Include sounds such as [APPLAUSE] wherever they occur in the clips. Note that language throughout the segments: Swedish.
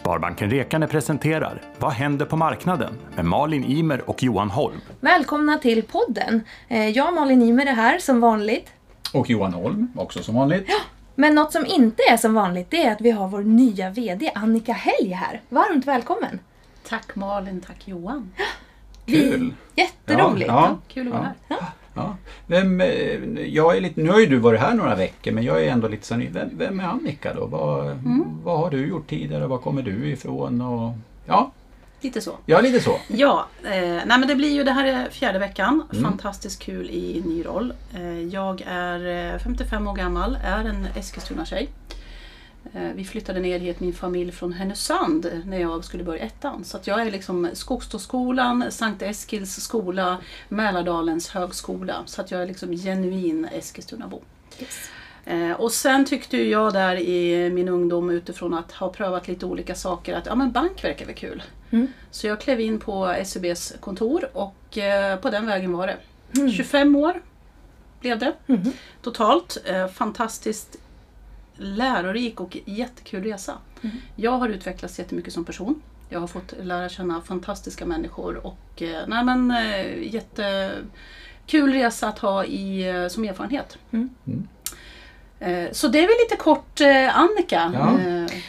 Sparbanken Rekane presenterar Vad händer på marknaden? med Malin Imer och Johan Holm. Välkomna till podden. Eh, Jag, Malin Imer, är här som vanligt. Och Johan Holm, också som vanligt. Men något som inte är som vanligt, det är att vi har vår nya VD Annika Helg här. Varmt välkommen! Tack Malin, tack Johan. Kul! Jätteroligt! Ja, Kul att vara ja. här. Ja. Vem, eh, jag är lite, nu har ju du varit här några veckor men jag är ändå lite så ny. Vem, vem är Annika då? Vad, Mm. vad har du gjort tidigare? Var kommer du ifrån? Och, ja, Lite så. ja, lite så. [LAUGHS] Ja, eh, nej men det blir ju det här är fjärde veckan. Mm. Fantastiskt kul i ny roll. Eh, jag är eh, 55 år gammal, är en Eskilstuna-tjej. Eh, vi flyttade ner hit, min familj, från Härnösand när jag skulle börja ettan. Så att jag är liksom Skogståskolan, Sankt Eskils skola, Mälardalens högskola. Så att jag är liksom genuin Eskilstunabo. Yes. Eh, och sen tyckte jag där i min ungdom utifrån att ha prövat lite olika saker att ja, men bank verkar väl kul. Mm. Så jag klev in på SEBs kontor och eh, på den vägen var det. Mm. 25 år blev det Mhm. totalt. Fantastiskt lärorik och jättekul resa. Mm. Jag har utvecklats jättemycket som person. Jag har fått lära känna fantastiska människor och eh, nej, men, eh, jättekul resa att ha i, eh, som erfarenhet. Mm. Mm. Så det är väl lite kort Annika. Ja.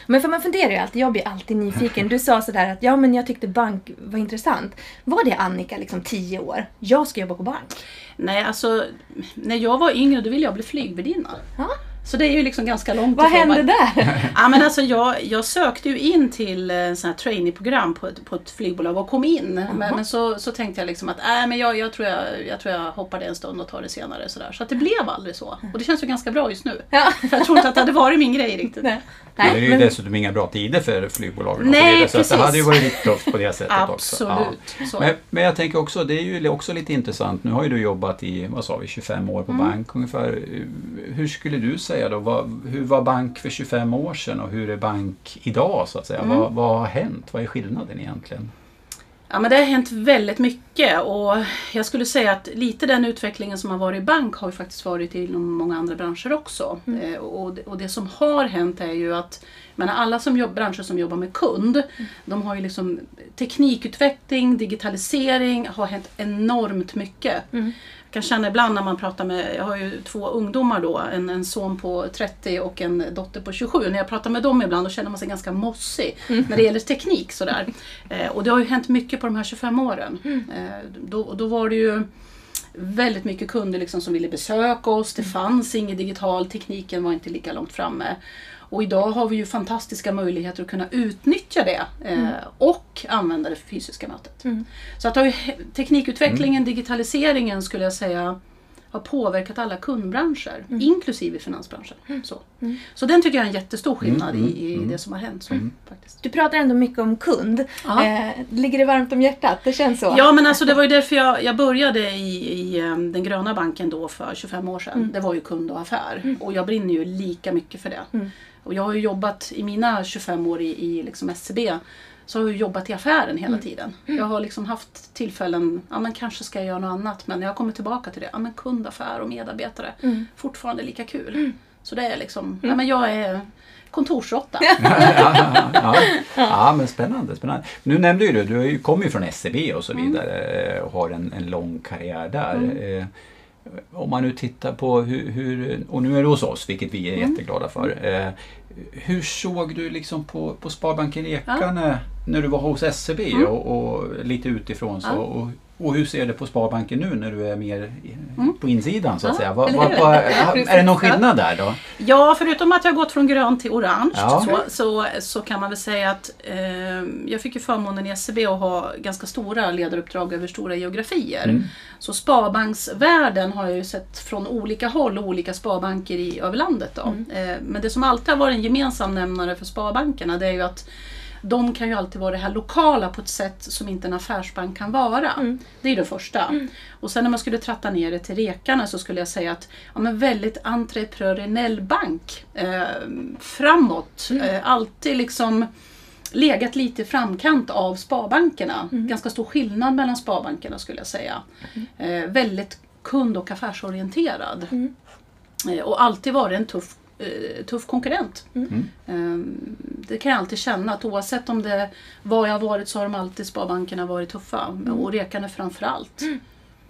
Men för man funderar ju alltid, jag blir alltid nyfiken. Du sa sådär att ja men jag tyckte bank var intressant. Var det Annika liksom 10 år? Jag ska jobba på bank. Nej, alltså när jag var yngre då ville jag bli flygvärdinna. Så det är ju liksom ganska långt Vad ifrån hände där? [LAUGHS] Ja, men alltså jag, jag sökte ju in till eh, sån här traineeprogram på ett, på ett flygbolag och kom in. Men, men så, så tänkte jag liksom att äh, men jag, jag, tror jag, jag tror jag hoppar det en stund och tar det senare. Så, där. så att det blev aldrig så. Och det känns ju ganska bra just nu. Ja. För jag tror inte att det hade varit min grej riktigt. Nej. det är Nej, ju men, dessutom inga bra tider för flygbolagen. och Nej, så vidare, så det precis. hade ju varit lite tufft på det sättet också. Ja. Absolut. Men, men jag tänker också, det är ju också lite intressant. Nu har ju du jobbat i, vad sa vi, 25 år på Mm. bank ungefär. Hur skulle du säga då? Vad, hur var bank för 25 år sedan och hur är bank idag så att säga? Mm. Vad, vad har hänt? Vad är skillnaden egentligen? Ja, men det har hänt väldigt mycket och jag skulle säga att lite den utvecklingen som har varit i bank har ju faktiskt varit inom många andra branscher också. Eh, och, det- och det som har hänt är ju att men alla som jobb, branscher som jobbar med kund, de har ju liksom teknikutveckling, digitalisering, har hänt enormt mycket. Mm. Kan känna ibland när man pratar med, jag har ju två ungdomar då, en, en son på 30 och en dotter på 27. När jag pratar med dem ibland då känner man sig ganska mossig när det gäller teknik sådär. Eh, och det har ju hänt mycket på de här 25 åren. Eh, då, då var det ju väldigt mycket kunder liksom som ville besöka oss. Det fanns ingen digital, tekniken var inte lika långt framme. Och idag har vi ju fantastiska möjligheter att kunna utnyttja det eh, och använda det för fysiska mötet. Mm. Så att teknikutvecklingen, digitaliseringen skulle jag säga har påverkat alla kundbranscher, inklusive finansbranschen. Så. så den tycker jag är en jättestor skillnad Mm, i, i mm, det som har hänt. Så, faktiskt. du pratar ändå mycket om kund. Eh, ligger det varmt om hjärtat? Det känns så. Ja men alltså det var ju därför jag, jag började i, i eh, den gröna banken då för 25 år sedan. Det var ju kund och affär. Och jag brinner ju lika mycket för det. Mm. Och jag har ju jobbat i mina 25 år i, i liksom SCB så har jag jobbat i affären hela tiden. Jag har liksom haft tillfällen, ja men kanske ska jag göra något annat men jag kommit tillbaka till det. Ja men kund, affär och medarbetare. Mm. Fortfarande lika kul. Så det är liksom, ja men jag är kontorsråtta. [LAUGHS] ja, ja, ja. ja, men spännande. spännande. Nu nämnde ju du, du kommer ju från SCB och så vidare eh, och har en, en lång karriär där. Om man nu tittar på hur, hur, och nu är du hos oss, vilket vi är jätteglada för. Eh, Hur såg du liksom på, på Sparbanken Ekane när du var hos SCB och, och lite utifrån så? Ja. Och, och hur ser du på Sparbanken nu när du är mer Mm. på insidan så att Ja, säga? Hur? vad, Precis. är det någon skillnad där då? Ja, förutom att jag har gått från grönt till orange Ja. så, så, så kan man väl säga att eh, jag fick ju förmånen i SCB att ha ganska stora ledaruppdrag över stora geografier. Mm. Så sparbanksvärlden har jag ju sett från olika håll och olika sparbanker i, över landet. Då. Eh, men det som alltid har varit en gemensam nämnare för sparbankerna det är ju att de kan ju alltid vara det här lokala på ett sätt som inte en affärsbank kan vara. Det är det första. Och sen när man skulle tratta ner det till rekarna så skulle jag säga att ja, men väldigt entreprenöriell bank. Eh, framåt. Eh, alltid liksom legat lite i framkant av sparbankerna. Ganska stor skillnad mellan sparbankerna skulle jag säga. Eh, väldigt kund och affärsorienterad. Eh, och alltid varit en tuff, eh, tuff konkurrent. Mm. Det kan jag alltid känna att oavsett om det var jag har varit så har de alltid Sparbankerna varit tuffa. Och Rekarne framför allt.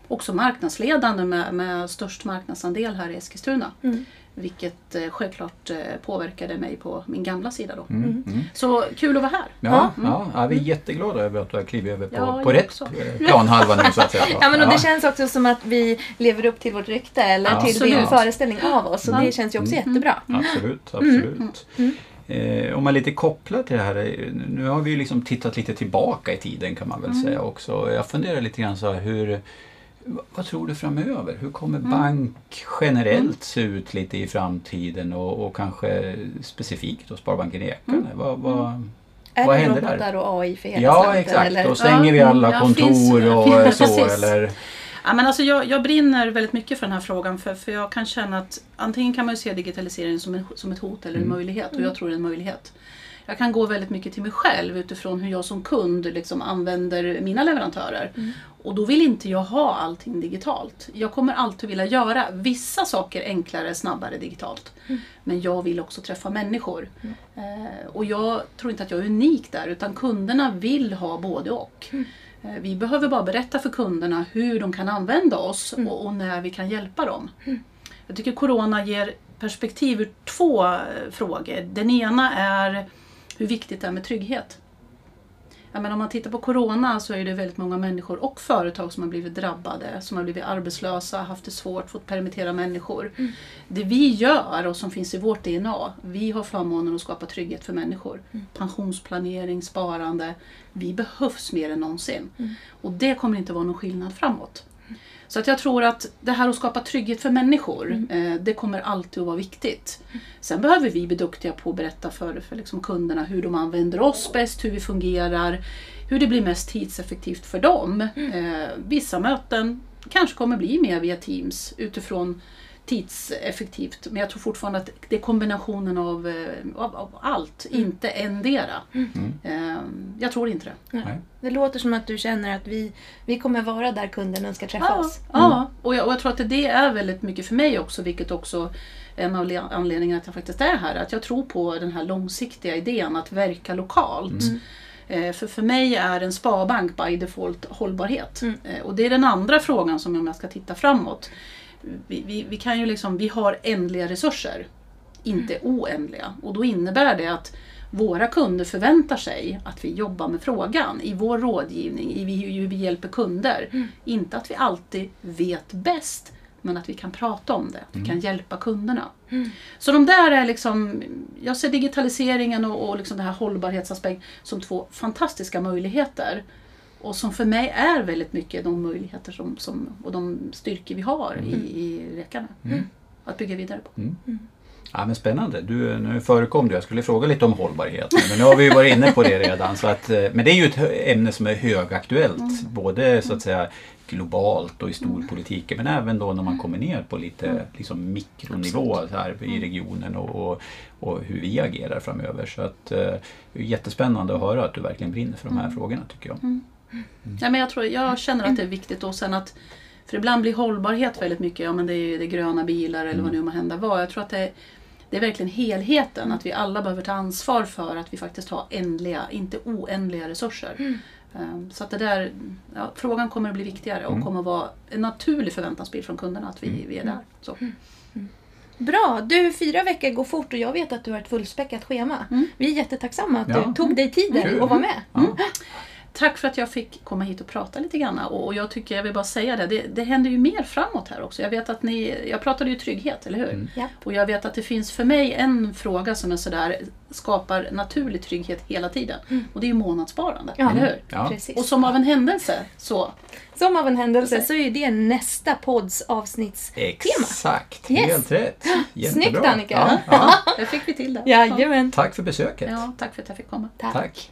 Också marknadsledande med, med störst marknadsandel här i Eskilstuna. Vilket eh, självklart eh, påverkade mig på min gamla sida då. Mm. Mm. Så kul att vara här. Ja, ja, ja, vi är jätteglada över att du har klivit över på, Ja, på rätt också. eh, planhalva nu så att säga. [LAUGHS] Ja, men och det känns också som att vi lever upp till vårt rykte eller Ja, till din föreställning av oss. Och Ja. det känns ju också jättebra. Absolut, absolut. Eh, om man lite kopplar till det här, eh, nu har vi ju liksom tittat lite tillbaka i tiden kan man väl säga också. Jag funderar lite grann så här, hur, vad- tror du framöver? Hur kommer bank generellt se ut lite i framtiden och, och kanske specifikt då Sparbanken Ekane? Vad, vad, Är vad det händer robotar där? och AI för hela Ja slanten, exakt, eller? då stänger vi Ja, alla ja, kontor finns- och [LAUGHS] så precis. eller? Ja, men alltså jag, jag brinner väldigt mycket för den här frågan för, för jag kan känna att antingen kan man se digitaliseringen som, en, som ett hot eller en möjlighet och jag tror det är en möjlighet. Jag kan gå väldigt mycket till mig själv utifrån hur jag som kund liksom använder mina leverantörer. Och då vill inte jag ha allting digitalt. Jag kommer alltid vilja göra vissa saker enklare, snabbare digitalt. Men jag vill också träffa människor. Eh, och jag tror inte att jag är unik där utan kunderna vill ha både och. Eh, Vi behöver bara berätta för kunderna hur de kan använda oss och, och när vi kan hjälpa dem. Jag tycker Corona ger perspektiv ur två eh, frågor. Den ena är hur viktigt det är med trygghet. Ja, men om man tittar på Corona så är det väldigt många människor och företag som har blivit drabbade, som har blivit arbetslösa, haft det svårt, fått permittera människor. Det vi gör och som finns i vårt DNA, vi har förmånen att skapa trygghet för människor. Pensionsplanering, sparande. Vi behövs mer än någonsin. Och det kommer inte vara någon skillnad framåt. Så att jag tror att det här att skapa trygghet för människor, eh, det kommer alltid att vara viktigt. Sen behöver vi bli duktiga på att berätta för, för liksom kunderna hur de använder oss bäst, hur vi fungerar, hur det blir mest tidseffektivt för dem. Eh, vissa möten kanske kommer bli mer via Teams utifrån tidseffektivt. Men jag tror fortfarande att det är kombinationen av, eh, av, av allt, inte endera. Eh, jag tror inte det. Nej. Det låter som att du känner att vi, vi kommer vara där kunderna ska träffa Ja, oss. ja. Och, jag, och jag tror att det är väldigt mycket för mig också, vilket också är en av le- anledningarna att jag faktiskt är här. Att jag tror på den här långsiktiga idén att verka lokalt. Eh, För, för mig är en sparbank by default hållbarhet. Eh, Och det är den andra frågan som om jag ska titta framåt. Vi, vi, vi, kan ju liksom, vi har ändliga resurser, inte oändliga. Och då innebär det att våra kunder förväntar sig att vi jobbar med frågan i vår rådgivning, i vi- hur vi hjälper kunder. Inte att vi alltid vet bäst, men att vi kan prata om det, att vi kan hjälpa kunderna. Så de där är liksom, jag ser digitaliseringen och, och liksom det här hållbarhetsaspekt som två fantastiska möjligheter. Och som för mig är väldigt mycket de möjligheter som, som, och de styrkor vi har i, i Rekarna. Att bygga vidare på. Ja, men spännande. Du, nu förekom det, jag skulle fråga lite om hållbarhet. Men nu har vi ju varit inne på det redan. Så att, eh, men det är ju ett ämne som är högaktuellt. Både så att säga globalt och i storpolitiken men även då när man kommer ner på lite liksom, mikronivå så här, i regionen och, och, och hur vi agerar framöver. Så att, eh, det är jättespännande att höra att du verkligen brinner för de här frågorna tycker jag. Ja, men jag, tror, jag känner att det är viktigt och sen att för ibland blir hållbarhet väldigt mycket, ja men det är, det gröna bilar eller vad nu må hända vara. Jag tror att det är, det är verkligen helheten, att vi alla behöver ta ansvar för att vi faktiskt har ändliga, inte oändliga resurser. Ehm, Så att det där, ja, frågan kommer att bli viktigare och kommer att vara en naturlig förväntansbild från kunderna att vi, vi är där. Så. Bra! Du, fyra veckor går fort och jag vet att du har ett fullspäckat schema. Vi är jättetacksamma att Ja. du tog dig tiden Kul. att vara med. Ja. Tack för att jag fick komma hit och prata lite grann. Och jag tycker, jag vill bara säga det, det, det händer ju mer framåt här också. Jag vet att ni, jag pratade ju trygghet, eller hur? Ja. Och jag vet att det finns för mig en fråga som är sådär, skapar naturlig trygghet hela tiden. Och det är ju månadssparande, Ja, eller hur? Ja. Precis. Och som av en händelse så, Som av en händelse så är det nästa podds avsnittstema. Exakt, Yes. helt rätt. Jättebra. Snyggt, Annika. Ja, ja. [LAUGHS] där fick vi till det. Jajamän. Tack för besöket. Ja, tack för att jag fick komma. Tack. Tack.